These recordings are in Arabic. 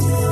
صوت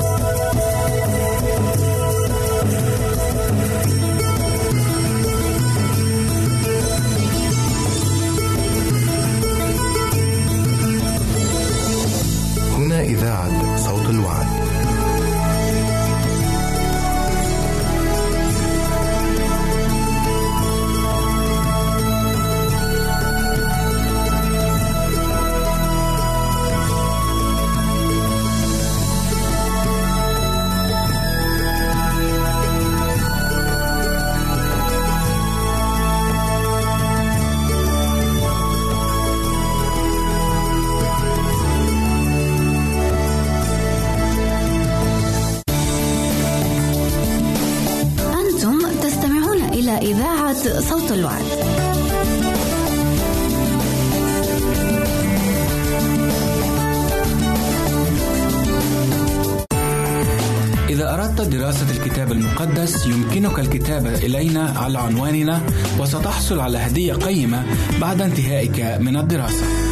وستحصل على هدية قيمة بعد انتهائك من الدراسة.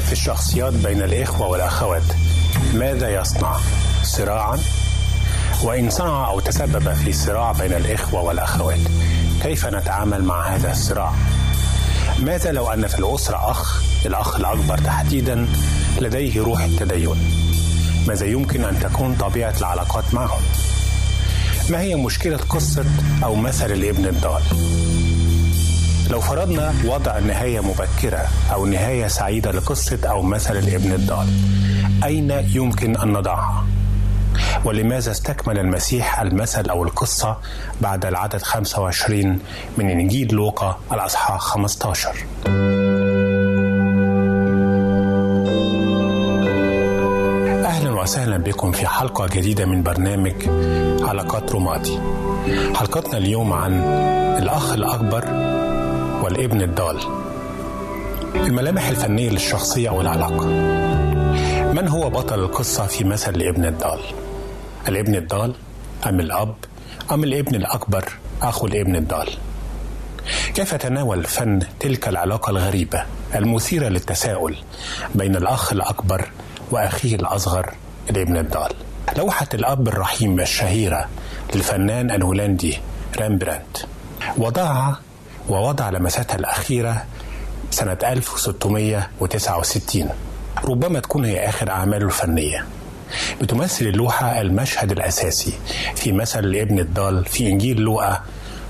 في الشخصيات بين الإخوة والأخوات ماذا يصنع؟ صراعا؟ وإن صنع أو تسبب في صراع بين الإخوة والأخوات كيف نتعامل مع هذا الصراع؟ ماذا لو أن في الأسرة أخ الأخ الأكبر تحديدا لديه روح التدين ماذا يمكن أن تكون طبيعة العلاقات معهم ما هي مشكلة قصة أو مثل الابن الضال لو فرضنا وضع نهاية مبكرة أو نهاية سعيدة لقصة أو مثل الابن الضال أين يمكن أن نضعها؟ ولماذا استكمل المسيح المثل أو القصة بعد العدد 25 من إنجيل لوقا الأصحاح 15 أهلا وسهلا بكم في حلقة جديدة من برنامج علاقات روماتي حلقتنا اليوم عن الأخ الأكبر والابن الضال. الملامح الفنية للشخصية أو العلاقة من هو بطل القصة في مثل الابن الضال؟ الابن الضال أم الأب أم الابن الأكبر أخو الابن الضال؟ كيف تناول فن تلك العلاقة الغريبة المثيرة للتساؤل بين الأخ الأكبر وأخيه الأصغر الابن الضال؟ لوحة الأب الرحيم الشهيرة للفنان الهولندي رامبرانت وضعها ووضع لمساتها الأخيرة سنة 1669 ربما تكون هي آخر أعماله الفنية. بتمثل اللوحة المشهد الأساسي في مثل الابن الضال في إنجيل لوقا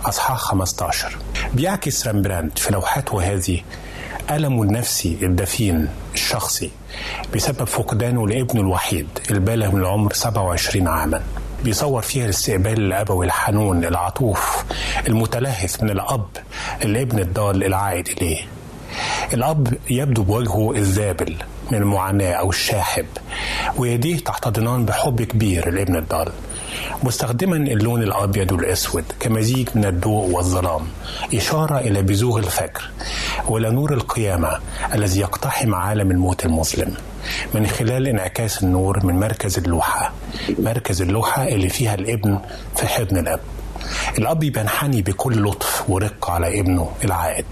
أصحاح 15 بيعكس رامبرانت في لوحاته هذه ألمه النفسي الدفين الشخصي بسبب فقدانه لابنه الوحيد البالغ من العمر 27 عاما. بيصور فيها الاستقبال الأبوي الحنون العطوف المتلهف من الأب الابن الضال العائد إليه. الأب يبدو بوجهه الذابل من المعاناة أو الشاحب ويديه تحتضنان بحب كبير الابن الضال. مستخدما اللون الأبيض والأسود كمزيج من الضوء والظلام إشارة إلى بزوغ الفجر وإلى نور القيامة الذي يقتحم عالم الموت المظلم. من خلال انعكاس النور من مركز اللوحة مركز اللوحة اللي فيها الابن في حضن الأب. الأب بينحني بكل لطف ورقة على ابنه العائد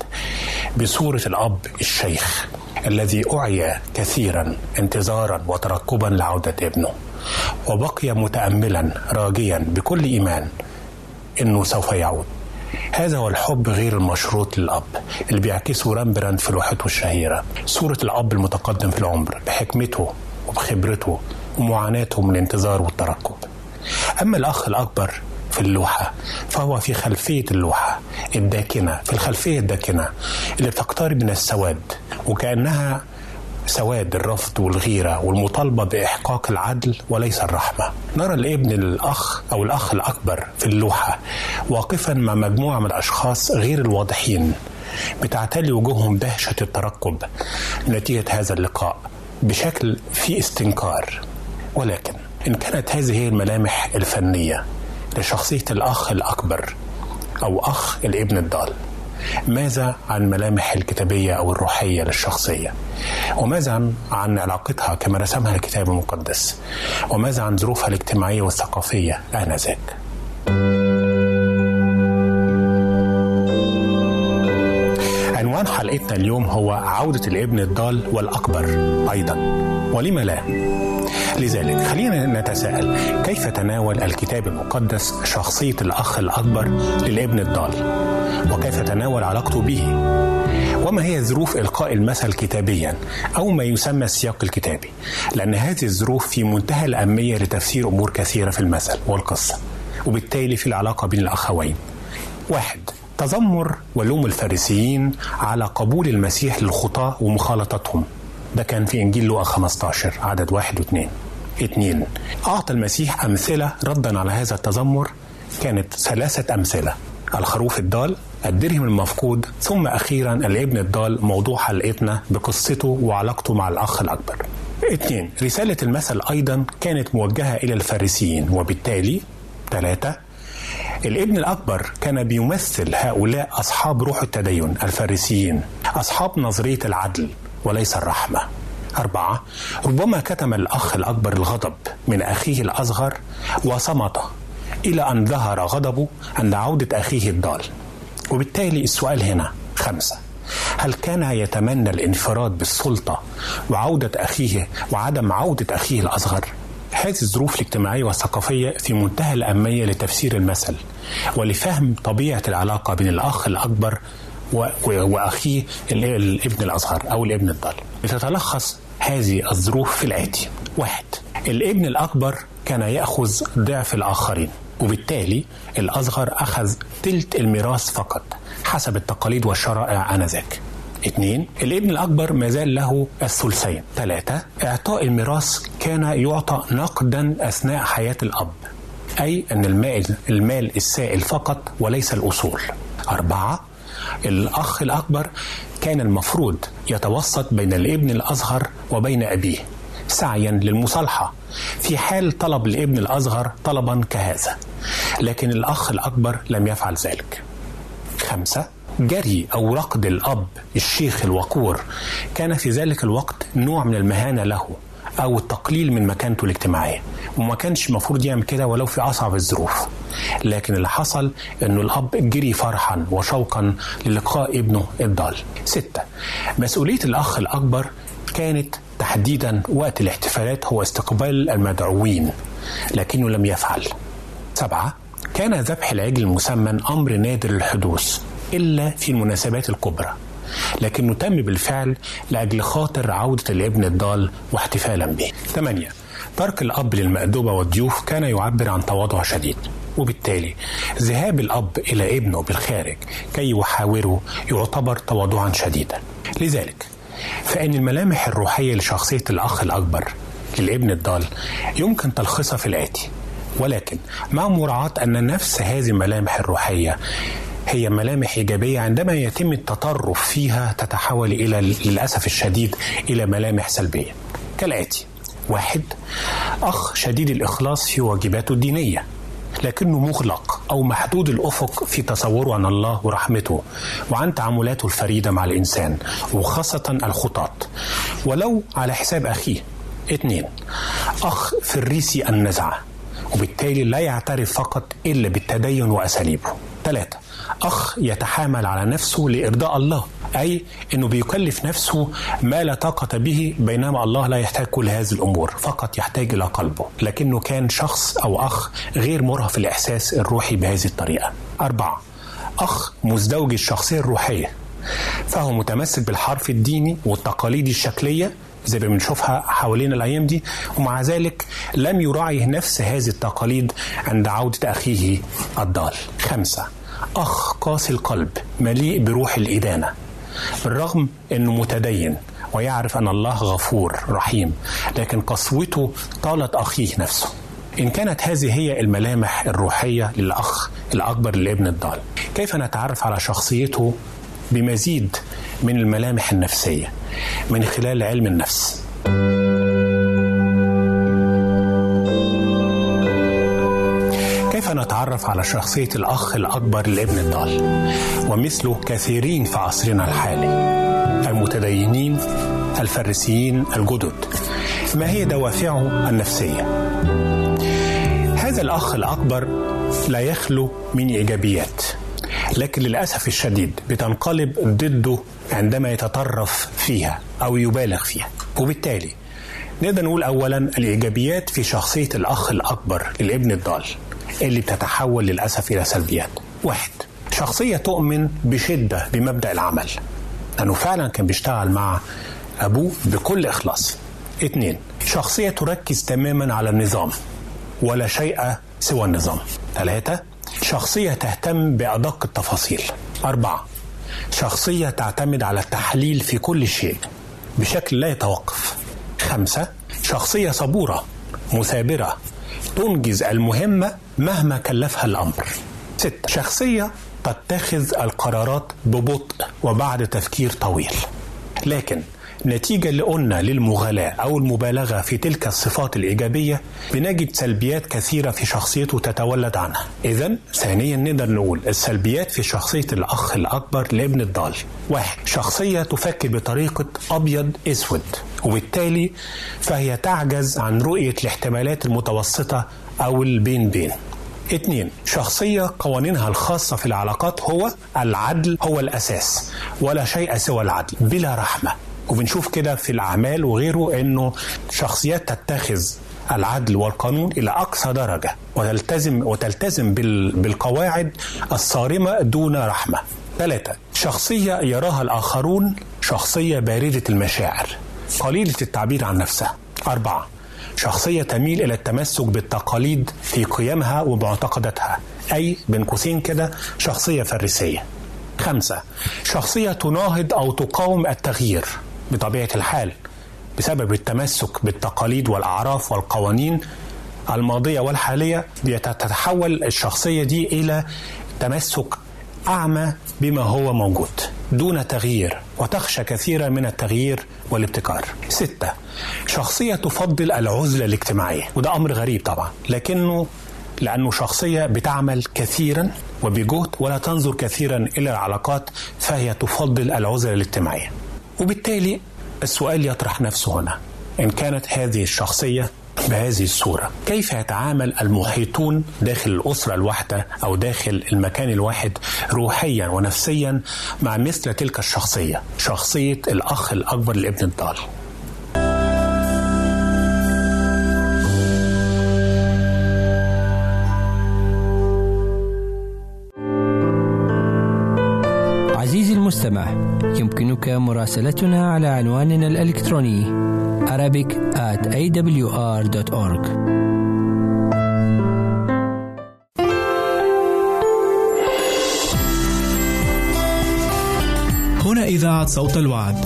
بصورة الأب الشيخ الذي أعيا كثيرا انتظارا وترقبا لعودة ابنه. وبقي متأملا راجيا بكل إيمان أنه سوف يعود. هذا هو الحب غير المشروط للأب اللي بيعكسه رامبراند في لوحته الشهيرة. صورة الأب المتقدم في العمر بحكمته وبخبرته ومعاناته من الانتظار والترقب أما الأخ الأكبر في اللوحة فهو في خلفية اللوحة الداكنة في الخلفية الداكنة اللي بتقترب من السواد وكأنها سواد الرفض والغيرة والمطالبة بإحقاق العدل وليس الرحمة. نرى الابن الأخ أو الأخ الأكبر في اللوحة واقفا مع مجموعة من الأشخاص غير الواضحين بتعتلي وجوههم دهشة الترقب نتيجة هذا اللقاء بشكل في استنكار. ولكن إن كانت هذه هي الملامح الفنية لشخصية الأخ الأكبر أو أخ الابن الضال. ماذا عن ملامح الكتابية أو الروحية للشخصية؟ وماذا عن علاقتها كما رسمها الكتاب المقدس؟ وماذا عن ظروفها الاجتماعية والثقافية آنذاك؟ عنوان حلقتنا اليوم هو عودة الابن الضال والأكبر أيضا. ولم لا؟ لذلك خلينا نتساءل. كيف تناول الكتاب المقدس شخصية الأخ الأكبر للابن الضال؟ وكيف تناول علاقته به. وما هي ظروف إلقاء المثل كتابيا أو ما يسمى السياق الكتابي؟ لأن هذه الظروف في منتهى الأهمية لتفسير أمور كثيرة في المثل والقصة وبالتالي في العلاقة بين الأخوين. واحد تذمر ولوم الفارسيين على قبول المسيح للخطاة ومخالطتهم. ده كان في إنجيل لوقا 15 عدد واحد واثنين. اثنين أعطى المسيح أمثلة ردا على هذا التذمر؟ كانت ثلاثة أمثلة. الخروف الضال الدرهم المفقود ثم أخيرا الابن الضال موضوع حلقتنا بقصته وعلاقته مع الأخ الأكبر. اثنين رسالة المثل أيضا كانت موجهة إلى الفارسيين وبالتالي ثلاثة الابن الأكبر كان بيمثل هؤلاء أصحاب روح التدين الفارسيين أصحاب نظرية العدل وليس الرحمة. أربعة ربما كتم الأخ الأكبر الغضب من أخيه الأصغر وصمت إلى أن ظهر غضبه عند عودة أخيه الضال. وبالتالي السؤال هنا خمسة. هل كان يتمنى الانفراد بالسلطة وعودة أخيه وعدم عودة أخيه الأصغر؟ هذه الظروف الاجتماعية والثقافية في منتهى الأهمية لتفسير المثل ولفهم طبيعة العلاقة بين الأخ الأكبر وأخيه الابن الأصغر أو الابن الضال. لتتلخص هذه الظروف في الآتي واحد الابن الأكبر كان يأخذ ضعف الآخرين وبالتالي الأصغر أخذ تلت الميراث فقط حسب التقاليد والشرائع آنذاك. اثنين الابن الأكبر ما زال له الثلثين. ثلاثة إعطاء الميراث كان يعطى نقدا أثناء حياة الأب أي أن المال, المال السائل فقط وليس الأصول. أربعة الأخ الأكبر كان المفروض يتوسط بين الابن الأصغر وبين أبيه سعيا للمصالحة في حال طلب الابن الأصغر طلبا كهذا لكن الأخ الأكبر لم يفعل ذلك. خمسة جري أو رقد الأب الشيخ الوقور. كان في ذلك الوقت نوع من المهانة له أو التقليل من مكانته الاجتماعية. وما كانش المفروض يعمل كده ولو في أصعب الظروف. لكن اللي حصل أنه الأب جري فرحا وشوقا للقاء ابنه الضال. ستة مسؤولية الأخ الأكبر كانت تحديدا وقت الاحتفالات هو استقبال المدعوين لكنه لم يفعل. سبعة كان ذبح العجل المسمن أمر نادر الحدوث إلا في المناسبات الكبرى لكنه تم بالفعل لأجل خاطر عودة الابن الضال واحتفالا به. ثمانية ترك الأب للمأدوبة والضيوف كان يعبر عن تواضع شديد وبالتالي ذهاب الأب إلى ابنه بالخارج كي يحاوره يعتبر تواضعا شديدا. لذلك فإن الملامح الروحية لشخصية الأخ الأكبر للابن الضال يمكن تلخيصها في الآتي. ولكن مع مراعاة أن نفس هذه الملامح الروحية هي ملامح إيجابية عندما يتم التطرف فيها تتحول إلى للأسف الشديد إلى ملامح سلبية. كالآتي واحد أخ شديد الإخلاص في واجباته الدينية. لكنه مغلق أو محدود الأفق في تصوره عن الله ورحمته وعن تعاملاته الفريدة مع الإنسان وخاصة الخطاة ولو على حساب أخيه. اثنين أخ فريسي النزعة وبالتالي لا يعترف فقط إلا بالتدين وأساليبه. ثلاثة أخ يتحامل على نفسه لإرضاء الله أي أنه بيكلف نفسه ما لا طاقة به بينما الله لا يحتاج كل هذه الأمور فقط يحتاج إلى قلبه لكنه كان شخص أو أخ غير مرهف الإحساس الروحي بهذه الطريقة أربعة أخ مزدوج الشخصية الروحية فهو متمسك بالحرف الديني والتقاليد الشكلية زي ما بنشوفها حوالين الأيام دي ومع ذلك لم يراعي نفس هذه التقاليد عند عودة أخيه الضال. خمسة اخ قاسي القلب مليء بروح الإدانة بالرغم إنه متدين ويعرف أن الله غفور رحيم لكن قسوته طالت أخيه نفسه. إن كانت هذه هي الملامح الروحية للأخ الأكبر لابن الضال كيف نتعرف على شخصيته بمزيد من الملامح النفسية من خلال علم النفس؟ نتعرف على شخصية الأخ الأكبر لابن الضال ومثله كثيرين في عصرنا الحالي المتدينين الفريسيين الجدد. ما هي دوافعه النفسية؟ هذا الأخ الأكبر لا يخلو من إيجابيات لكن للأسف الشديد بتنقلب ضده عندما يتطرف فيها أو يبالغ فيها. وبالتالي نقدر نقول أولا الإيجابيات في شخصية الأخ الأكبر الابن الضال. اللي بتتحول للأسف إلى سلبيات. واحد شخصية تؤمن بشدة بمبدأ العمل. لأنه فعلا كان بيشتغل مع أبوه بكل إخلاص. اثنين شخصية تركز تماما على النظام ولا شيء سوى النظام. ثلاثة شخصية تهتم بأدق التفاصيل. أربعة شخصية تعتمد على التحليل في كل شيء بشكل لا يتوقف. خمسة شخصية صبورة مثابرة تنجز المهمة مهما كلفها الأمر. ستة. شخصية تتخذ القرارات ببطء وبعد تفكير طويل. لكن نتيجة اللي قلنا للمغالاة أو المبالغة في تلك الصفات الإيجابية بنجد سلبيات كثيرة في شخصيته تتولد عنها. إذا ثانيا نقدر نقول السلبيات في شخصية الأخ الأكبر لابن الضال. واحد شخصية تفكر بطريقة أبيض أسود وبالتالي فهي تعجز عن رؤية الاحتمالات المتوسطة أو البين بين. اتنين شخصية قوانينها الخاصة في العلاقات هو العدل هو الأساس ولا شيء سوى العدل بلا رحمة. وبنشوف كده في الأعمال وغيره أنه شخصيات تتخذ العدل والقانون إلى أقصى درجة وتلتزم وتلتزم بالقواعد الصارمة دون رحمة. ثلاثة شخصية يراها الآخرون شخصية باردة المشاعر قليلة التعبير عن نفسها. أربعة شخصية تميل إلى التمسك بالتقاليد في قيمها ومعتقداتها. أي بين قوسين كده شخصية فريسية خمسة شخصية تناهض أو تقاوم التغيير. بطبيعة الحال بسبب التمسك بالتقاليد والأعراف والقوانين الماضية والحالية تتحول الشخصية دي إلى تمسك أعمى بما هو موجود دون تغيير وتخشى كثيرا من التغيير والابتكار. ستة شخصية تفضل العزلة الاجتماعية وده أمر غريب طبعا لكنه لأنه شخصية بتعمل كثيرا وبجهد ولا تنظر كثيرا إلى العلاقات فهي تفضل العزلة الاجتماعية. وبالتالي السؤال يطرح نفسه هنا. إن كانت هذه الشخصية بهذه الصورة كيف يتعامل المحيطون داخل الأسرة الواحدة أو داخل المكان الواحد روحيا ونفسيا مع مثل تلك الشخصية؟ شخصية الأخ الأكبر لابن الضال. المستمع. يمكنك مراسلتنا على عنواننا الإلكتروني Arabic at awr.org هنا إذاعة صوت الوعد.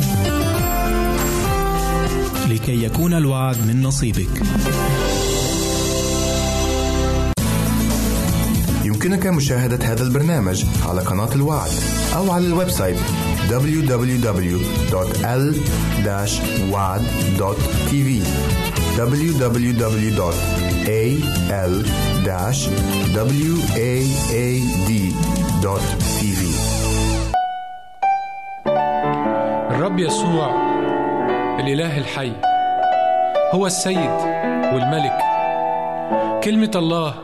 لكي يكون الوعد من نصيبك. يمكنك مشاهدة هذا البرنامج على قناة الوعد أو على ال website www.al-waad.tv www.al-waad.tv الرب يسوع الإله الحي هو السيد والملك. كلمة الله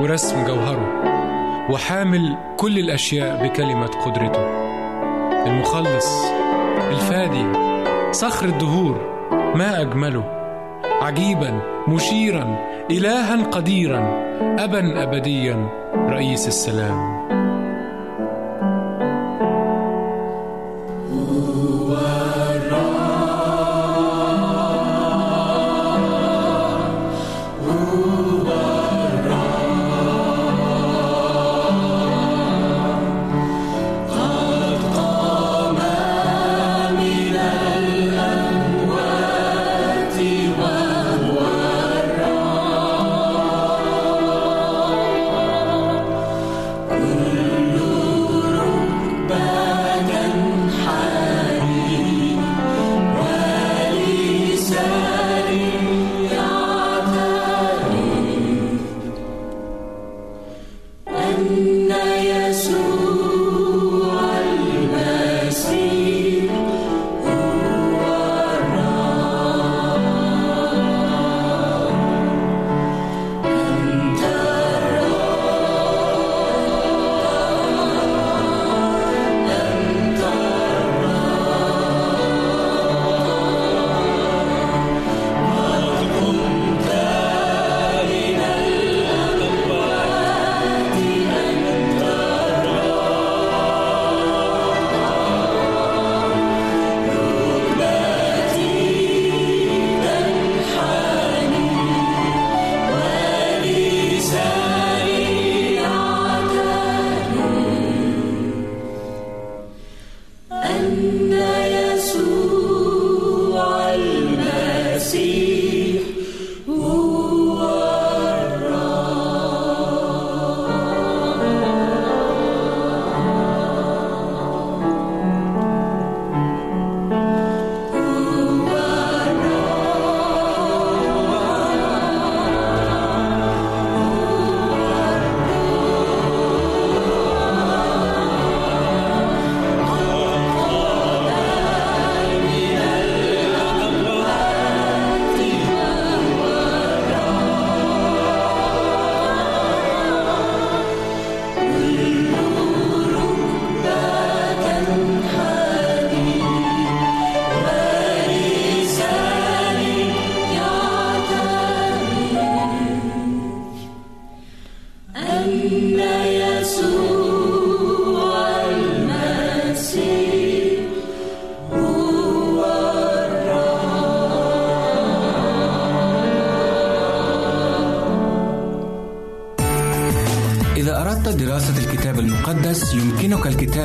ورسم جوهره. وحامل كل الأشياء بكلمة قدرته. المخلص الفادي صخر الدهور ما أجمله. عجيبا مشيرا إلها قديرا أبا أبديا رئيس السلام.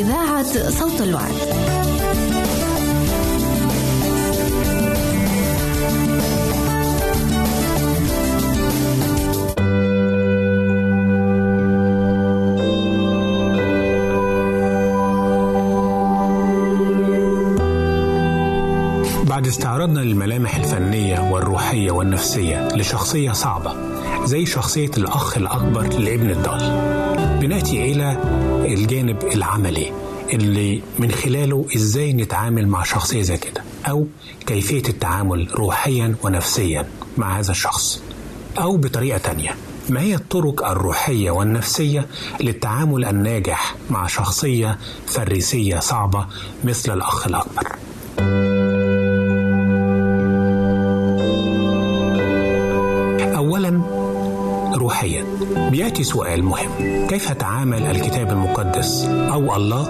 إذاعة صوت الوعد. بعد استعراضنا للملامح الفنية والروحية والنفسية لشخصية صعبة زي شخصية الأخ الأكبر لابن الضال بنأتي إلى الجانب العملي اللي من خلاله إزاي نتعامل مع شخصية زي كده أو كيفية التعامل روحيا ونفسيا مع هذا الشخص أو بطريقة تانية. ما هي الطرق الروحية والنفسية للتعامل الناجح مع شخصية فريسية صعبة مثل الأخ الأكبر؟ بياتي سؤال مهم. كيف تعامل الكتاب المقدس أو الله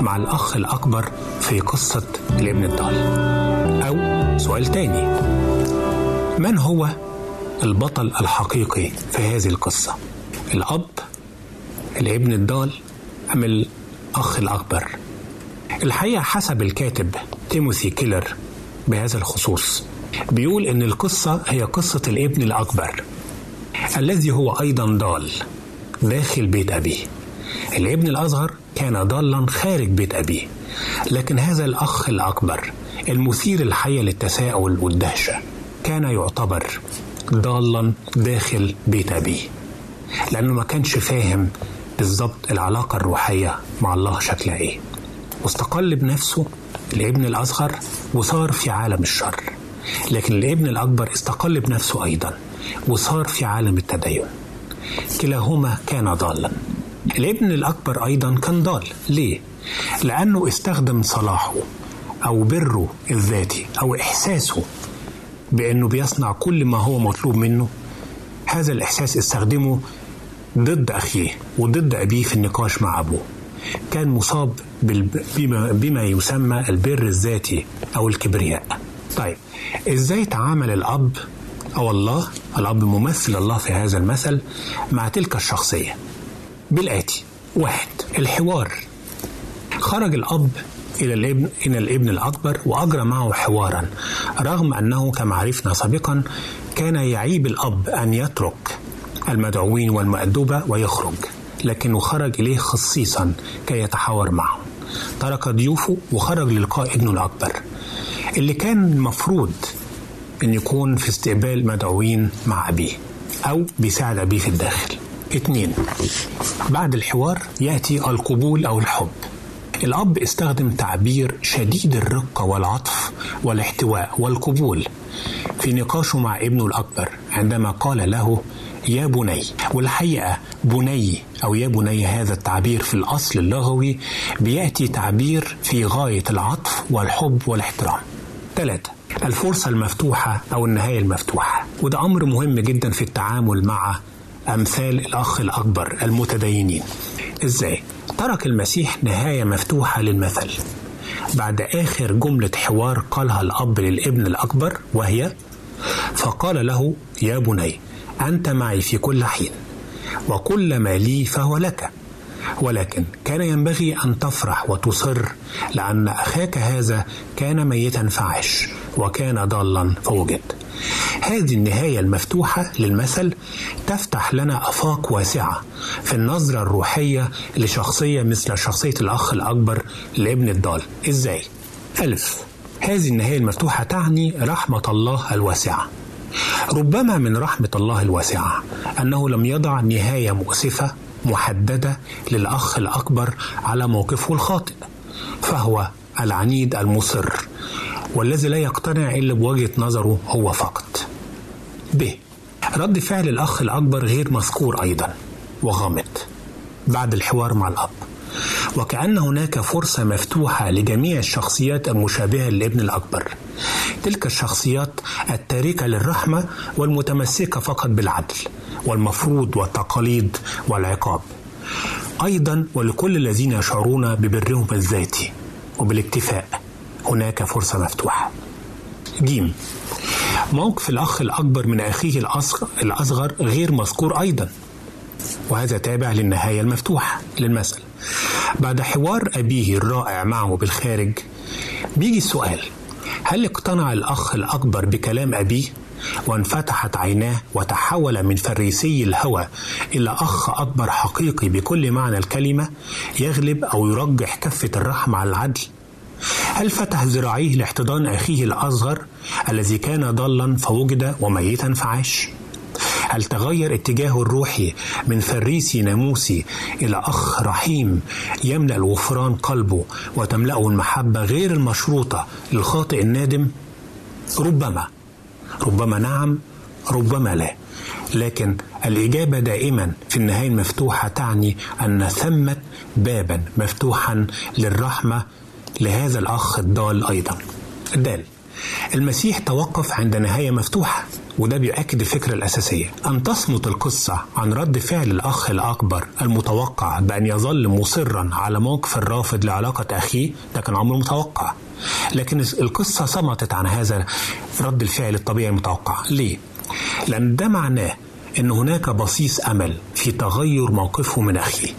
مع الأخ الأكبر في قصة الابن الضال؟ أو سؤال تاني. من هو البطل الحقيقي في هذه القصة؟ الأب الابن الضال أم الأخ الأكبر؟ الحقيقة حسب الكاتب تيموثي كيلر بهذا الخصوص. بيقول إن القصة هي قصة الابن الأكبر. الذي هو أيضا ضال داخل بيت أبيه. الابن الأصغر كان ضالا خارج بيت أبيه. لكن هذا الأخ الأكبر المثير الحية للتساؤل والدهشة كان يعتبر ضالا داخل بيت أبيه. لأنه ما كانش فاهم بالظبط العلاقة الروحية مع الله شكلها إيه. واستقل بنفسه الابن الأصغر وصار في عالم الشر. لكن الابن الأكبر استقل بنفسه أيضا. وصار في عالم التدين. كلاهما كان ضالا. الابن الأكبر أيضا كان ضال. ليه؟ لأنه استخدم صلاحه أو بره الذاتي أو إحساسه بأنه بيصنع كل ما هو مطلوب منه. هذا الإحساس استخدمه ضد أخيه وضد أبيه في النقاش مع أبوه. كان مصاب بما, بما يسمى البر الذاتي أو الكبرياء. طيب إزاي تعامل الأب أو الله الأب ممثل الله في هذا المثل مع تلك الشخصية. بالآتي واحد الحوار. خرج الأب إلى الابن إلى الابن الأكبر وأجرى معه حوارا رغم أنه كما عرفنا سابقا كان يعيب الأب أن يترك المدعوين والمؤدبة ويخرج لكنه خرج إليه خصيصا كي يتحاور معهم. ترك ضيوفه وخرج للقاء ابنه الأكبر. اللي كان المفروض أن يكون في استقبال مدعوين مع أبيه أو بيساعد أبيه في الداخل. اثنين بعد الحوار يأتي القبول أو الحب. الأب استخدم تعبير شديد الرقة والعطف والاحتواء والقبول في نقاشه مع ابنه الأكبر عندما قال له يا بني. والحقيقة بني أو يا بني هذا التعبير في الأصل اللغوي بيأتي تعبير في غاية العطف والحب والاحترام. ثلاثة الفرصة المفتوحة أو النهاية المفتوحة. وده أمر مهم جدا في التعامل مع أمثال الأخ الأكبر المتدينين. إزاي؟ ترك المسيح نهاية مفتوحة للمثل. بعد آخر جملة حوار قالها الأب للابن الأكبر وهي فقال له يا بني أنت معي في كل حين وكل ما لي فهو لك. ولكن كان ينبغي أن تفرح وتصر لأن أخاك هذا كان ميتا فعش وكان ضالا فوجد. هذه النهاية المفتوحة للمثل تفتح لنا آفاق واسعة في النظرة الروحية لشخصية مثل شخصية الأخ الأكبر لابن الضال. إزاي؟ ألف. هذه النهاية المفتوحة تعني رحمة الله الواسعة. ربما من رحمة الله الواسعة أنه لم يضع نهاية مؤسفة محددة للأخ الأكبر على موقفه الخاطئ فهو العنيد المصر والذي لا يقتنع إلا بوجهة نظره هو فقط. ب. رد فعل الأخ الأكبر غير مذكور أيضا وغامض بعد الحوار مع الأب. وكأن هناك فرصة مفتوحة لجميع الشخصيات المشابهة للابن الأكبر. تلك الشخصيات التاركة للرحمة والمتمسكة فقط بالعدل. والمفروض والتقاليد والعقاب. أيضا ولكل الذين يشعرون ببرهم الذاتي وبالاكتفاء هناك فرصة مفتوحة. جيم. موقف الأخ الأكبر من أخيه الأصغر غير مذكور أيضا. وهذا تابع للنهاية المفتوحة للمسألة بعد حوار أبيه الرائع معه بالخارج بيجي السؤال هل اقتنع الأخ الأكبر بكلام أبيه؟ وانفتحت عيناه وتحول من فريسي الهوى إلى أخ أكبر حقيقي بكل معنى الكلمة يغلب أو يرجح كفة الرحمة على العدل هل فتح ذراعيه لاحتضان أخيه الأصغر الذي كان ضالا فوجد وميتا فعاش؟ هل تغير اتجاهه الروحي من فريسي ناموسي إلى أخ رحيم يملأ الغفران قلبه وتملأه المحبة غير المشروطة للخاطئ النادم؟ ربما ربما نعم ربما لا. لكن الإجابة دائما في النهاية المفتوحة تعني أن ثمة بابا مفتوحا للرحمة لهذا الأخ الضال أيضا. الدال. المسيح توقف عند نهاية مفتوحة وده بيؤكد الفكرة الأساسية. أن تصمت القصة عن رد فعل الأخ الأكبر المتوقع بأن يظل مصرا على موقف الرافض لعلاقة أخيه ده كان أمر متوقع. لكن القصة صمتت عن هذا رد الفعل الطبيعي المتوقع. ليه؟ لأن ده معناه أن هناك بصيص أمل في تغير موقفه من أخيه.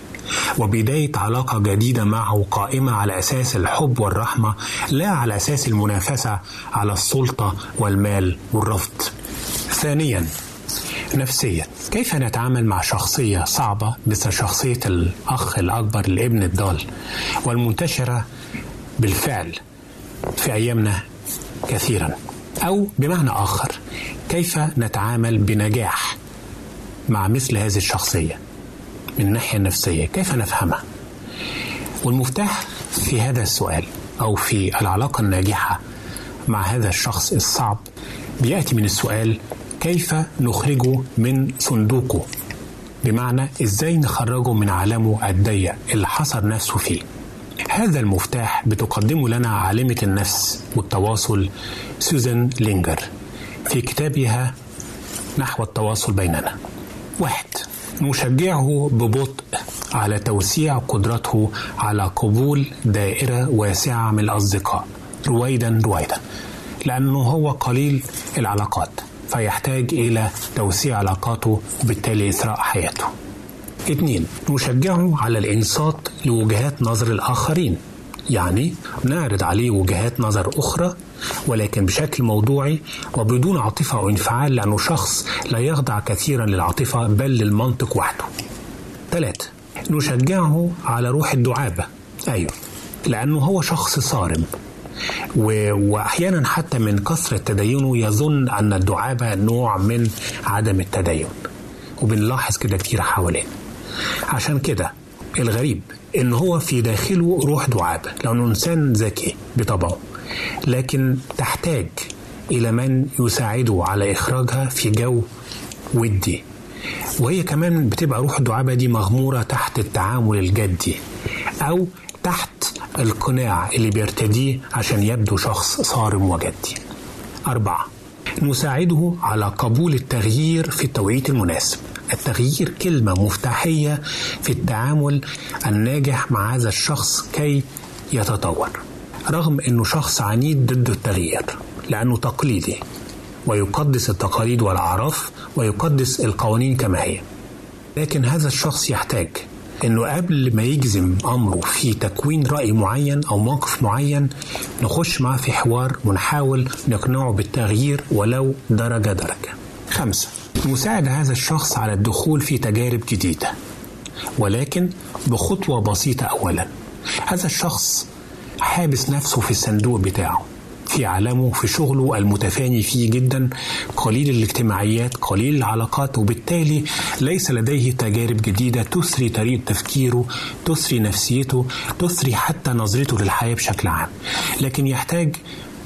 وبداية علاقة جديدة معه قائمة على أساس الحب والرحمة لا على أساس المنافسة على السلطة والمال والرفض. ثانيا نفسيا. كيف نتعامل مع شخصية صعبة مثل شخصية الأخ الأكبر الابن الضال والمنتشرة بالفعل في أيامنا كثيرا؟ أو بمعنى آخر كيف نتعامل بنجاح مع مثل هذه الشخصية؟ من الناحية النفسية كيف نفهمها؟ والمفتاح في هذا السؤال أو في العلاقة الناجحة مع هذا الشخص الصعب بيأتي من السؤال كيف نخرجه من صندوقه؟ بمعنى إزاي نخرجه من عالمه الضيق اللي حصر نفسه فيه؟ هذا المفتاح بتقدمه لنا عالمة النفس والتواصل سوزان لينجر في كتابها نحو التواصل بيننا. واحد نشجعه ببطء على توسيع قدرته على قبول دائرة واسعة من الأصدقاء. رويدا رويدا. لأنه هو قليل العلاقات فيحتاج إلى توسيع علاقاته وبالتالي إثراء حياته. اثنين نشجعه على الإنصات لوجهات نظر الآخرين. يعني نعرض عليه وجهات نظر أخرى ولكن بشكل موضوعي وبدون عاطفة أو انفعال لأنه شخص لا يخضع كثيرا للعاطفة بل للمنطق وحده. ثلاثة نشجعه على روح الدعابة. أيوة لأنه هو شخص صارم. و... واحيانا حتى من كثرة تدينه يظن أن الدعابة نوع من عدم التدين. وبنلاحظ كده كتير حوالينا. عشان كده الغريب إن هو في داخله روح دعابه لأنه إنسان ذكي بطبعه لكن تحتاج إلى من يساعده على إخراجها في جو ودي وهي كمان بتبقى روح الدعابه دي مغمورة تحت التعامل الجدي أو تحت القناع اللي بيرتديه عشان يبدو شخص صارم وجدي. أربعة نساعده على قبول التغيير في التوقيت المناسب. التغيير كلمة مفتاحية في التعامل الناجح مع هذا الشخص كي يتطور. رغم إنه شخص عنيد ضد التغيير لأنه تقليدي ويقدس التقاليد والأعراف ويقدس القوانين كما هي. لكن هذا الشخص يحتاج إنه قبل ما يجزم أمره في تكوين رأي معين أو موقف معين نخش معاه في حوار ونحاول نقنعه بالتغيير ولو درجة درجة. خمسة نساعد هذا الشخص على الدخول في تجارب جديدة ولكن بخطوة بسيطة اولا. هذا الشخص حابس نفسه في الصندوق بتاعه في عالمه في شغله المتفاني فيه جدا. قليل الاجتماعيات قليل العلاقات وبالتالي ليس لديه تجارب جديدة تثري طريقة تفكيره تثري نفسيته تثري حتى نظرته للحياة بشكل عام. لكن يحتاج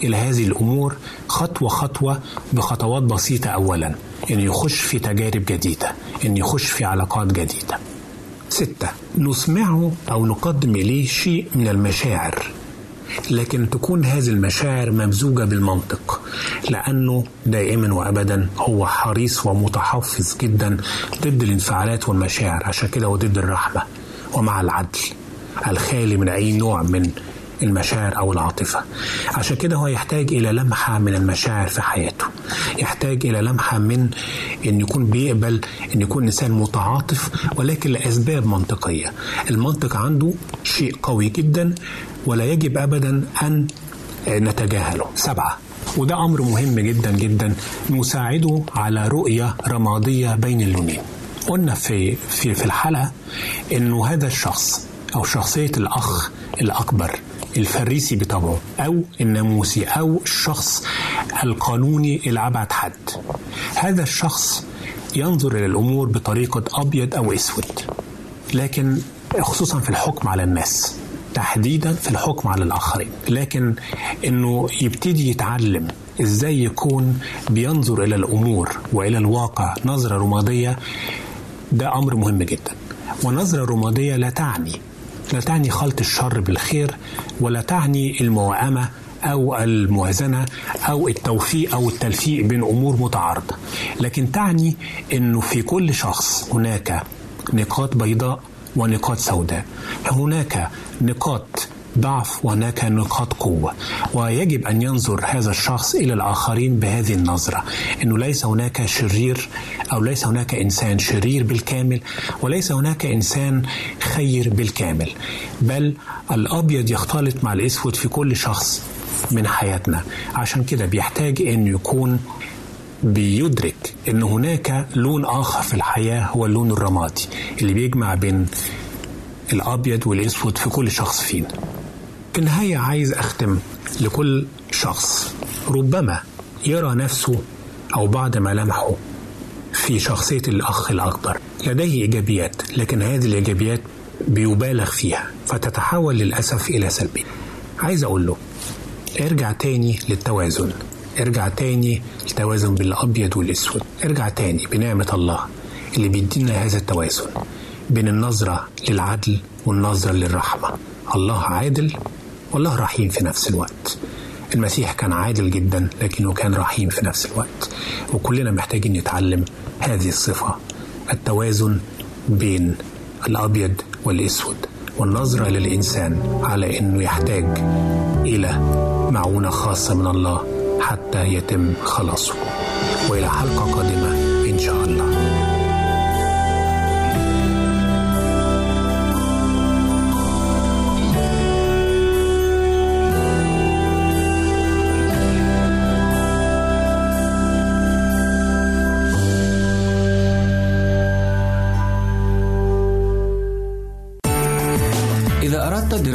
إلى هذه الأمور خطوة خطوة بخطوات بسيطة أولا. إنه يخش في تجارب جديدة إنه يخش في علاقات جديدة. ستة نسمعه أو نقدم إليه شيء من المشاعر. لكن تكون هذه المشاعر ممزوجة بالمنطق لأنه دائما وأبدا هو حريص ومتحفظ جدا ضد الانفعالات والمشاعر عشان كده هو ضد الرحمة ومع العدل الخالي من أي نوع من المشاعر أو العاطفة. عشان كده هو يحتاج إلى لمحة من المشاعر في حياته. يحتاج إلى لمحة من أن يكون بيقبل أن يكون إنسان متعاطف ولكن لأسباب منطقية. المنطق عنده شيء قوي جدا ولا يجب أبدا أن نتجاهله. سبعة. وده أمر مهم جدا جدا نساعده على رؤية رمادية بين اللونين. قلنا في في في الحلقة إنه هذا الشخص أو شخصية الأخ الأكبر الفريسي بطبعه أو الناموسي أو الشخص القانوني إلى أبعد حد. هذا الشخص ينظر إلى الأمور بطريقة أبيض أو أسود لكن خصوصا في الحكم على الناس تحديدا في الحكم على الآخرين. لكن أنه يبتدي يتعلم إزاي يكون بينظر إلى الأمور وإلى الواقع نظرة رمادية ده أمر مهم جدا. ونظرة رمادية لا تعني لا تعني خلط الشر بالخير ولا تعني الموائمة أو الموازنة أو التوفيق أو التلفيق بين أمور متعارضة. لكن تعني أنه في كل شخص هناك نقاط بيضاء ونقاط سوداء. هناك نقاط ضعف وهناك نقاط قوة. ويجب أن ينظر هذا الشخص إلى الآخرين بهذه النظرة. أنه ليس هناك شرير أو ليس هناك إنسان شرير بالكامل وليس هناك إنسان خير بالكامل. بل الأبيض يختلط مع الأسود في كل شخص من حياتنا. عشان كده بيحتاج أن يكون بيدرك إن هناك لون آخر في الحياة هو اللون الرمادي اللي بيجمع بين الأبيض والأسود في كل شخص فينا. في النهايه عايز أختم لكل شخص ربما يرى نفسه أو بعض ملامحه في شخصية الأخ الأكبر. لديه إيجابيات لكن هذه الإيجابيات بيبالغ فيها فتتحول للأسف إلى سلبيه. عايز أقول له ارجع تاني للتوازن. ارجع تاني التوازن بين الأبيض والأسود. ارجع تاني بنعمة الله اللي بيدينا هذا التوازن بين النظرة للعدل والنظرة للرحمة. الله عادل والله رحيم في نفس الوقت. المسيح كان عادل جدا لكنه كان رحيم في نفس الوقت. وكلنا محتاجين نتعلم هذه الصفة التوازن بين الأبيض والأسود والنظرة للإنسان على إنه يحتاج إلى معونة خاصة من الله حتى يتم خلاصه. وإلى حلقة قادمة إن شاء الله.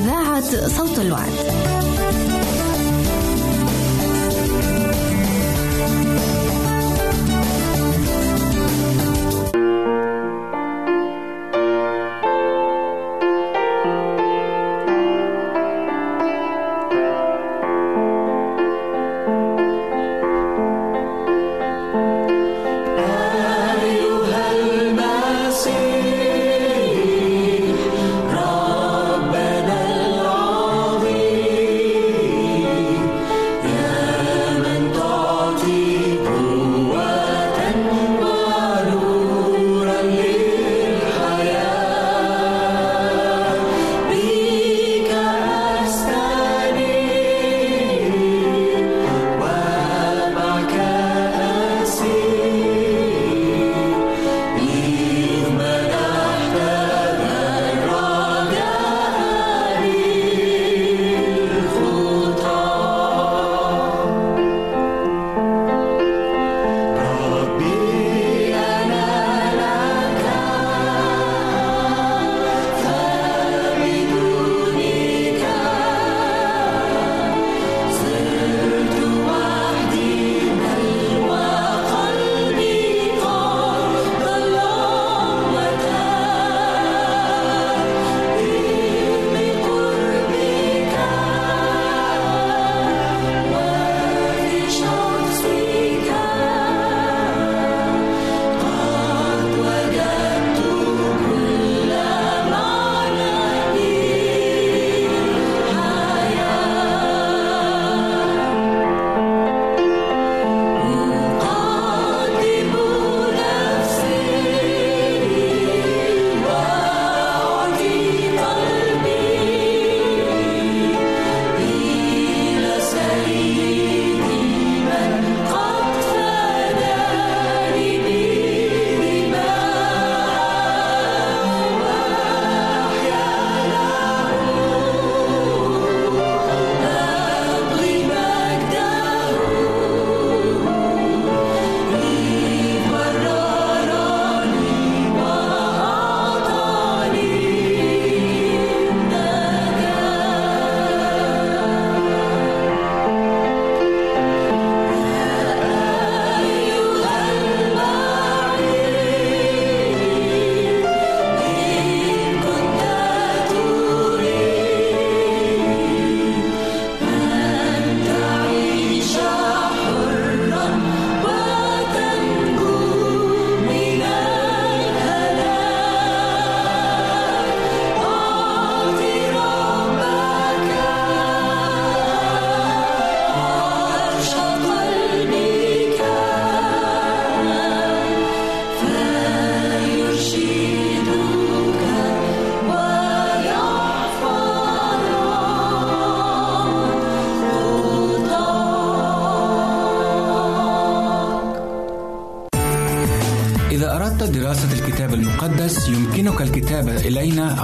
إذاعة صوت الوعد.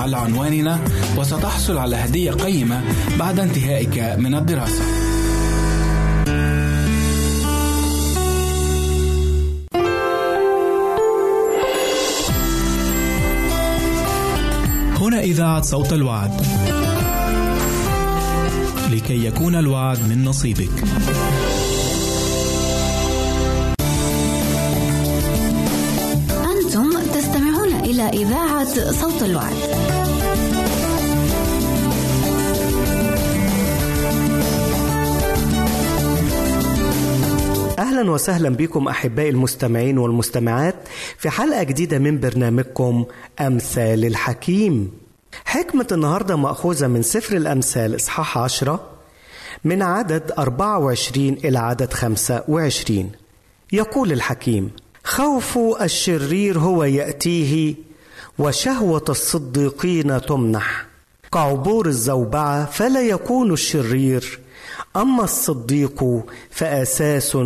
على عنواننا وستحصل على هدية قيمة بعد انتهائك من الدراسة. هنا إذاعة صوت الوعد. لكي يكون الوعد من نصيبك. إذاعة صوت الوعد. أهلا وسهلا بكم أحبائي المستمعين والمستمعات في حلقة جديدة من برنامجكم أمثال الحكيم. حكمة النهاردة مأخوذة من سفر الأمثال إصحاح عشرة من عدد 24 إلى عدد 25 يقول الحكيم خوف الشرير هو يأتيه وشهوة الصديقين تمنح. كعبور الزوبعة فلا يكون الشرير أما الصديق فأساس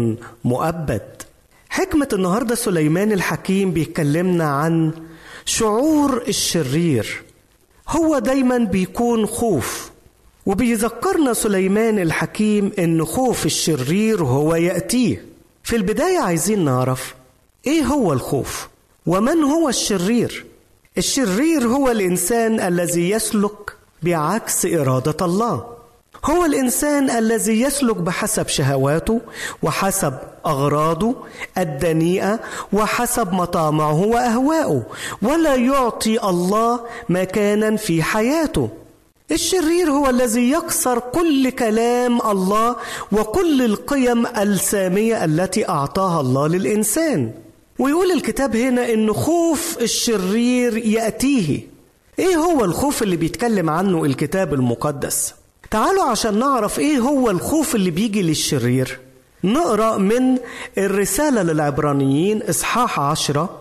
مؤبد. حكمة النهارده سليمان الحكيم بيكلمنا عن شعور الشرير. هو دايما بيكون خوف وبيذكرنا سليمان الحكيم إن خوف الشرير هو يأتيه. في البداية عايزين نعرف إيه هو الخوف؟ ومن هو الشرير؟ الشرير هو الإنسان الذي يسلك بعكس إرادة الله. هو الإنسان الذي يسلك بحسب شهواته وحسب أغراضه الدنيئة وحسب مطامعه وأهوائه ولا يعطي الله مكانا في حياته. الشرير هو الذي يكسر كل كلام الله وكل القيم السامية التي أعطاها الله للإنسان. ويقول الكتاب هنا إن خوف الشرير يأتيه. إيه هو الخوف اللي بيتكلم عنه الكتاب المقدس؟ تعالوا عشان نعرف إيه هو الخوف اللي بيجي للشرير. نقرأ من الرسالة للعبرانيين إصحاح عشرة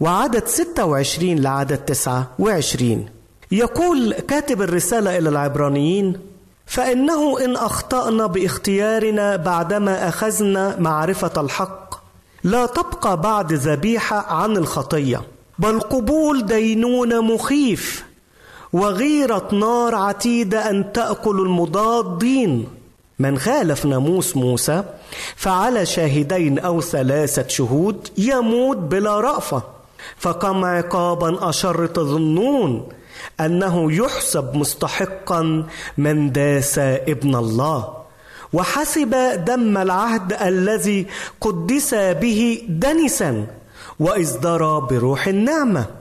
وعدد 26 لعدد 29 يقول كاتب الرسالة إلى العبرانيين فإنه إن أخطأنا باختيارنا بعدما أخذنا معرفة الحق لا تبقى بعد ذبيحة عن الخطية بل قبول دينونه مخيف وغيره نار عتيدة أن تأكل المضادين. من خالف ناموس موسى فعلى شاهدين أو ثلاثة شهود يموت بلا رأفة. فكم عقابا أشر تظنون أنه يحسب مستحقا من داس ابن الله. وحسب دم العهد الذي قدس به دنسا واصدر بروح النعمة.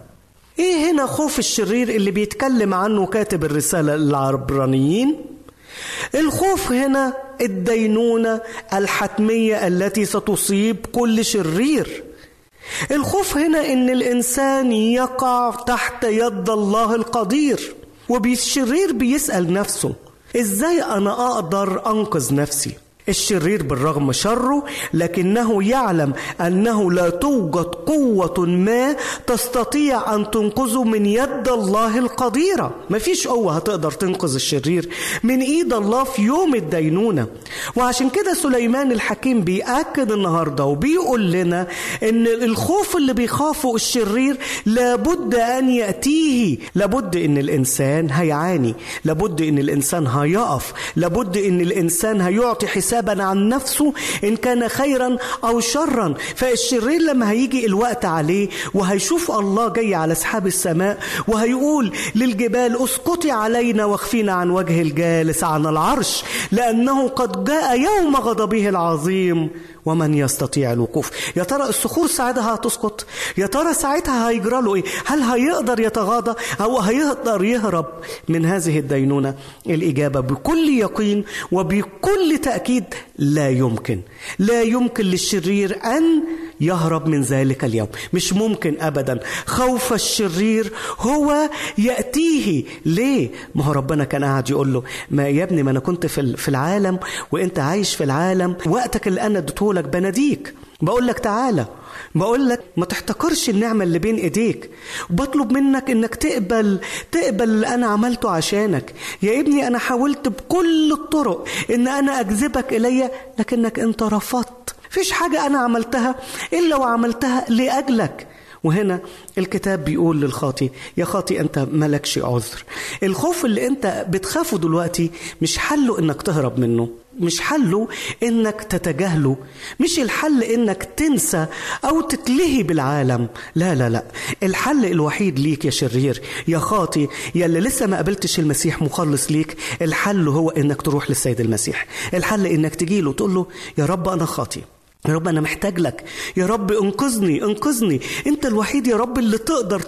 إيه هنا خوف الشرير اللي بيتكلم عنه كاتب الرسالة للعبرانيين الخوف هنا الدينونة الحتمية التي ستصيب كل شرير. الخوف هنا إن الإنسان يقع تحت يد الله القدير وبالشرير بيسأل نفسه إزاي أنا أقدر أنقذ نفسي؟ الشرير بالرغم شره لكنه يعلم أنه لا توجد قوة ما تستطيع أن تنقذه من يد الله القديرة. مفيش قوة هتقدر تنقذ الشرير من إيد الله في يوم الدينونة. وعشان كده سليمان الحكيم بيأكد النهارده وبيقول لنا إن الخوف اللي بيخافه الشرير لابد أن يأتيه. لابد إن الإنسان هيعاني. لابد إن الإنسان هيقف. لابد إن الإنسان هيعطي حساب حسابا عن نفسه إن كان خيرا أو شرا. فالشرير لما هيجي الوقت عليه وهيشوف الله جاي على سحاب السماء وهيقول للجبال اسقطي علينا واخفينا عن وجه الجالس عن العرش لأنه قد جاء يوم غضبه العظيم ومن يستطيع الوقوف. يا ترى الصخور ساعتها هتسقط؟ يا ترى ساعتها هيجرى له إيه؟ هل هيقدر يتغاضى أو هيقدر يهرب من هذه الدينونة؟ الإجابة بكل يقين وبكل تأكيد لا يمكن. لا يمكن للشرير أن يهرب من ذلك اليوم. مش ممكن ابدا. خوف الشرير هو يأتيه. ليه؟ ما هو ربنا كان قاعد يقول له ما يا ابني ما أنا كنت في العالم وأنت عايش في العالم وقتك اللي أنا أديته لك بناديك. بقول لك تعالى. بقول لك ما تحتقرش النعمة اللي بين إيديك. وبطلب منك إنك تقبل تقبل اللي أنا عملته عشانك. يا ابني أنا حاولت بكل الطرق إن أنا أجذبك الي لكنك انت رفضت فيش حاجة أنا عملتها إلا وعملتها لأجلك. وهنا الكتاب بيقول للخاطي يا خاطي أنت مالكش عذر. الخوف اللي أنت بتخافه دلوقتي مش حله إنك تهرب منه. مش حله إنك تتجاهله. مش الحل إنك تنسى أو تتلهي بالعالم. لا لا لا. الحل الوحيد ليك يا شرير يا خاطي يا اللي لسه ما قابلتش المسيح مخلص ليك. الحل هو إنك تروح للسيد المسيح. الحل إنك تجيله وتقول له يا رب أنا خاطي يا رب أنا محتاج لك يا رب أنقذني أنقذني. أنت الوحيد يا رب اللي تقدر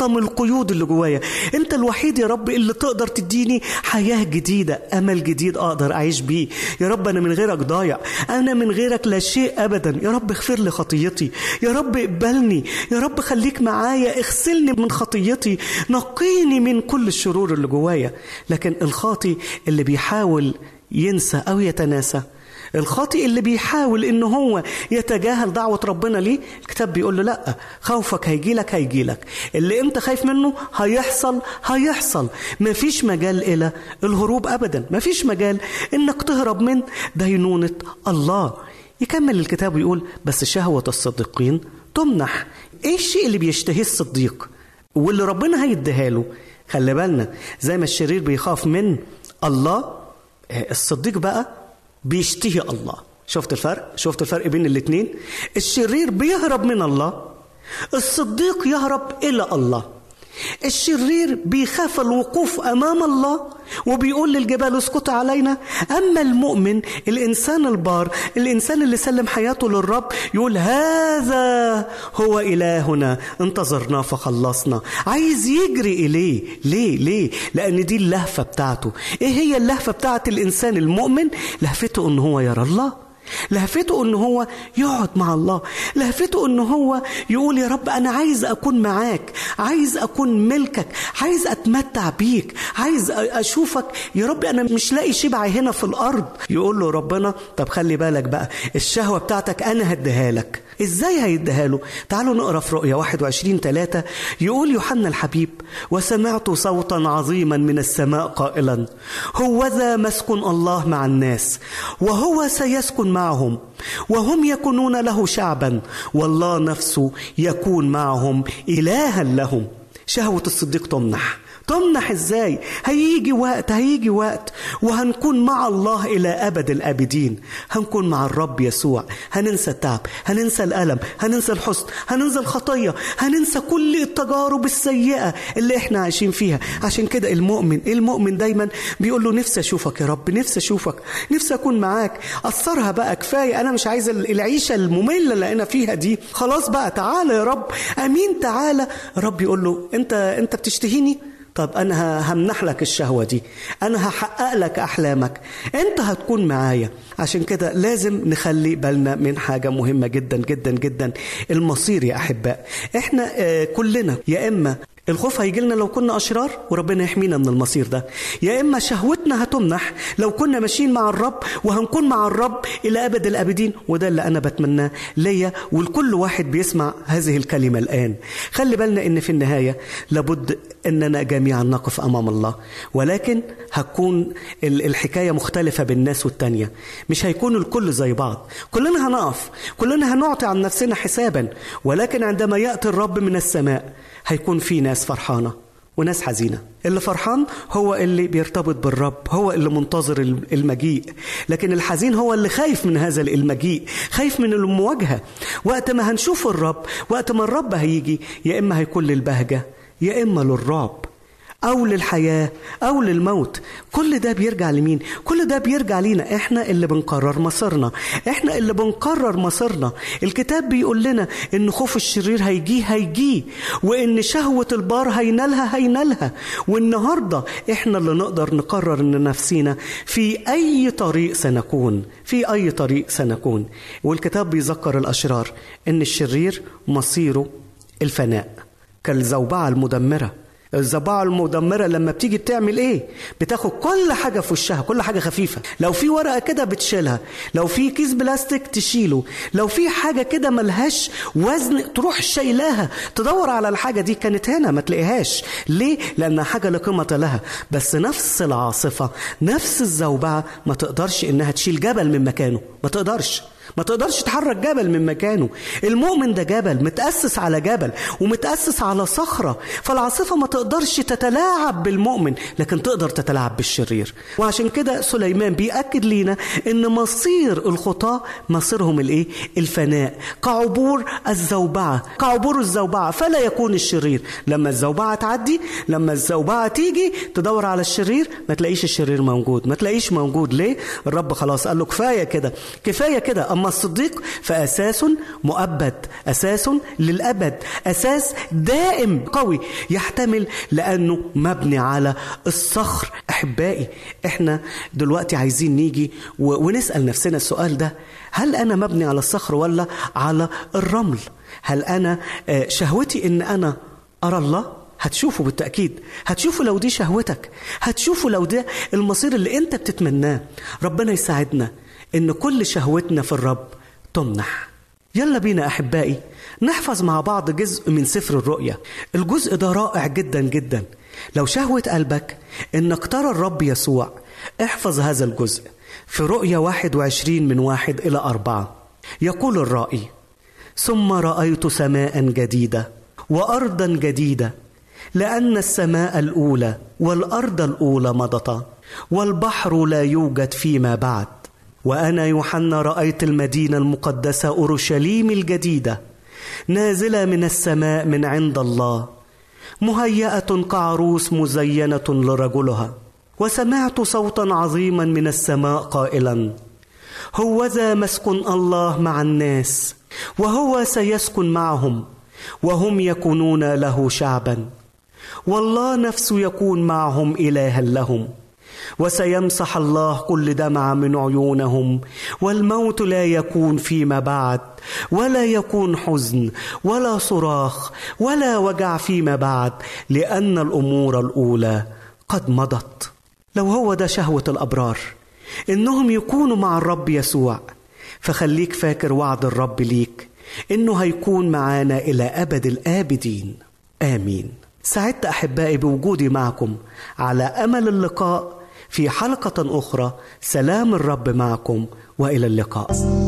تحطم القيود اللي جوايا. أنت الوحيد يا رب اللي تقدر تديني حياة جديدة أمل جديد أقدر أعيش بيه. يا رب أنا من غيرك ضايع أنا من غيرك لا شيء أبدا. يا رب اغفر لي خطيتي. يا رب اقبلني. يا رب خليك معايا اغسلني من خطيتي. نقيني من كل الشرور اللي جوايا. لكن الخاطي اللي بيحاول ينسى أو يتناسى الخاطئ اللي بيحاول ان هو يتجاهل دعوة ربنا ليه؟ الكتاب بيقول له لا خوفك هيجي لك هيجي لك. اللي أنت خايف منه هيحصل هيحصل. مفيش مجال إلى الهروب ابدا. مفيش مجال إنك تهرب من دينونة الله. يكمل الكتاب ويقول بس شهوة الصديقين تمنح. إيه الشيء اللي بيشتهيه الصديق واللي ربنا هيديها له؟ خلي بالنا زي ما الشرير بيخاف من الله الصديق بقى بيشتهي الله. شفت الفرق؟ شفت الفرق بين الاتنين؟ الشرير بيهرب من الله الصديق يهرب إلى الله. الشرير بيخاف الوقوف أمام الله وبيقول للجبال اسكت علينا. أما المؤمن الإنسان البار الإنسان اللي سلم حياته للرب يقول هذا هو إلهنا انتظرناه فخلصنا. عايز يجري إليه. ليه؟ ليه؟ لأن دي اللهفة بتاعته. إيه هي اللهفة بتاعت الإنسان المؤمن؟ لهفته إن هو يرى الله. لهفته إن هو يقعد مع الله لهفته إن هو يقول يا رب أنا عايز أكون معاك عايز أكون ملكك عايز أتمتع بيك عايز أشوفك يا رب أنا مش لاقي شبع هنا في الأرض. يقول له ربنا طب خلي بالك بقى الشهوة بتاعتك أنا هديها لك. إزاي هيديها له؟ تعالوا نقرأ في رؤيا 21 3 يقول يوحنا الحبيب وسمعت صوتا عظيما من السماء قائلا هوذا مسكن الله مع الناس وهو سيسكن معهم وهم يكونون له شعبا والله نفسه يكون معهم إلها لهم. شهوة الصديق تمنح. تمنح إزاي؟ هيجي وقت هيجي وقت. وهنكون مع الله إلى أبد الأبدين. هنكون مع الرب يسوع. هننسى التعب هننسى الألم هننسى الحزن هننسى الخطية هننسى كل التجارب السيئة اللي إحنا عايشين فيها. عشان كده المؤمن المؤمن دايما بيقول له نفسي أشوفك يا رب نفسي أشوفك نفسي أكون معاك. أثرها بقى كفاية. أنا مش عايز العيشة المملة اللي أنا فيها دي. خلاص بقى تعالى يا رب. أمين تعالى الرب يقول له أنت أنت بتشتهيني؟ طب أنا همنح لك الشهوة دي. أنا هحقق لك أحلامك. أنت هتكون معايا. عشان كده لازم نخلي بالنا من حاجة مهمة جدا جدا جدا. المصير يا أحباء. إحنا آه كلنا يا إما الخوف هيجي لنا لو كنا أشرار وربنا يحمينا من المصير ده يا إما شهوتنا هتمنح لو كنا ماشيين مع الرب وهنكون مع الرب إلى أبد الأبدين. وده اللي أنا بتمناه ليا ولكل واحد بيسمع هذه الكلمة الآن. خلي بالنا إن في النهاية لابد إننا جميعا نقف أمام الله. ولكن هتكون الحكاية مختلفة بالناس والتانية. مش هيكون الكل زي بعض. كلنا هنقف. كلنا هنعطي عن نفسنا حسابا. ولكن عندما يأتي الرب من السماء هيكون في ناس فرحانة وناس حزينة. اللي فرحان هو اللي بيرتبط بالرب. هو اللي منتظر المجيء. لكن الحزين هو اللي خايف من هذا المجيء. خايف من المواجهة. وقت ما هنشوف الرب وقت ما الرب هيجي يا إما هيكون للبهجة يا إما للرعب أو للحياة أو للموت. كل ده بيرجع لمين؟ كل ده بيرجع لينا إحنا اللي بنقرر مصيرنا. إحنا اللي بنقرر مصيرنا. الكتاب بيقول لنا إن خوف الشرير هيجيه هيجيه وإن شهوة البار هينالها هينالها. والنهاردة إحنا اللي نقدر نقرر إن نفسينا في أي طريق سنكون. في أي طريق سنكون. والكتاب بيذكر الأشرار إن الشرير مصيره الفناء. كالزوبعة المدمرة الزباعة المدمرة لما بتيجي بتعمل إيه؟ بتاخد كل حاجة في وشها، كل حاجة خفيفة، لو في ورقة كده بتشيلها، لو في كيس بلاستيك تشيله، لو في حاجة كده ملهاش وزن تروح شايلاها، تدور على الحاجة دي كانت هنا ما تلاقيهاش، ليه؟ لأنها حاجة لا قيمة لها، بس نفس العاصفة، نفس الزوبعة ما تقدرش إنها تشيل جبل من مكانه، ما تقدرش. ما تقدرش تحرك جبل من مكانه. المؤمن ده جبل متأسس على جبل ومتأسس على صخرة. فالعاصفة ما تقدرش تتلاعب بالمؤمن لكن تقدر تتلاعب بالشرير. وعشان كده سليمان بيأكد لينا إن مصير الخطاة مصيرهم الإيه؟ الفناء. كعبور الزوبعة. كعبور الزوبعة. فلا يكون الشرير. لما الزوبعة تعدي لما الزوبعة تيجي تدور على الشرير ما تلاقيش الشرير موجود. ما تلاقيش موجود. ليه؟ الرب خلاص قال له كفاية كده. كفاية كده. أما الصديق فأساس مؤبد أساس للأبد أساس دائم قوي يحتمل لأنه مبني على الصخر. أحبائي إحنا دلوقتي عايزين نيجي ونسأل نفسنا السؤال ده. هل أنا مبني على الصخر ولا على الرمل؟ هل أنا آه، شهوتي إن أنا أرى الله؟ هتشوفه بالتأكيد. هتشوفه لو دي شهوتك. هتشوفه لو ده المصير اللي أنت بتتمناه. ربنا يساعدنا. إن كل شهوتنا في الرب تمنح. يلا بينا أحبائي نحفظ مع بعض جزء من سفر الرؤيا. الجزء ده رائع جدا جدا. لو شهوة قلبك انك ترى الرب يسوع احفظ هذا الجزء في رؤيا 21 من واحد إلى أربعة. يقول الرائي ثم رأيت سماء جديدة وأرضا جديدة لأن السماء الأولى والأرض الأولى مضتا والبحر لا يوجد فيما بعد. وأنا يوحنا رأيت المدينة المقدسة أورشليم الجديدة نازلة من السماء من عند الله مهيئة كعروس مزينة لرجلها وسمعت صوتا عظيما من السماء قائلا هوذا مسكن الله مع الناس وهو سيسكن معهم وهم يكونون له شعبا والله نفسه يكون معهم إلها لهم. وسيمسح الله كل دمع من عيونهم والموت لا يكون فيما بعد ولا يكون حزن ولا صراخ ولا وجع فيما بعد لأن الأمور الأولى قد مضت. لو هو ده شهوة الأبرار إنهم يكونوا مع الرب يسوع. فخليك فاكر وعد الرب ليك إنه هيكون معانا إلى أبد الآبدين. آمين. سعدت أحبائي بوجودي معكم. على أمل اللقاء في حلقة أخرى. سلام الرب معكم وإلى اللقاء.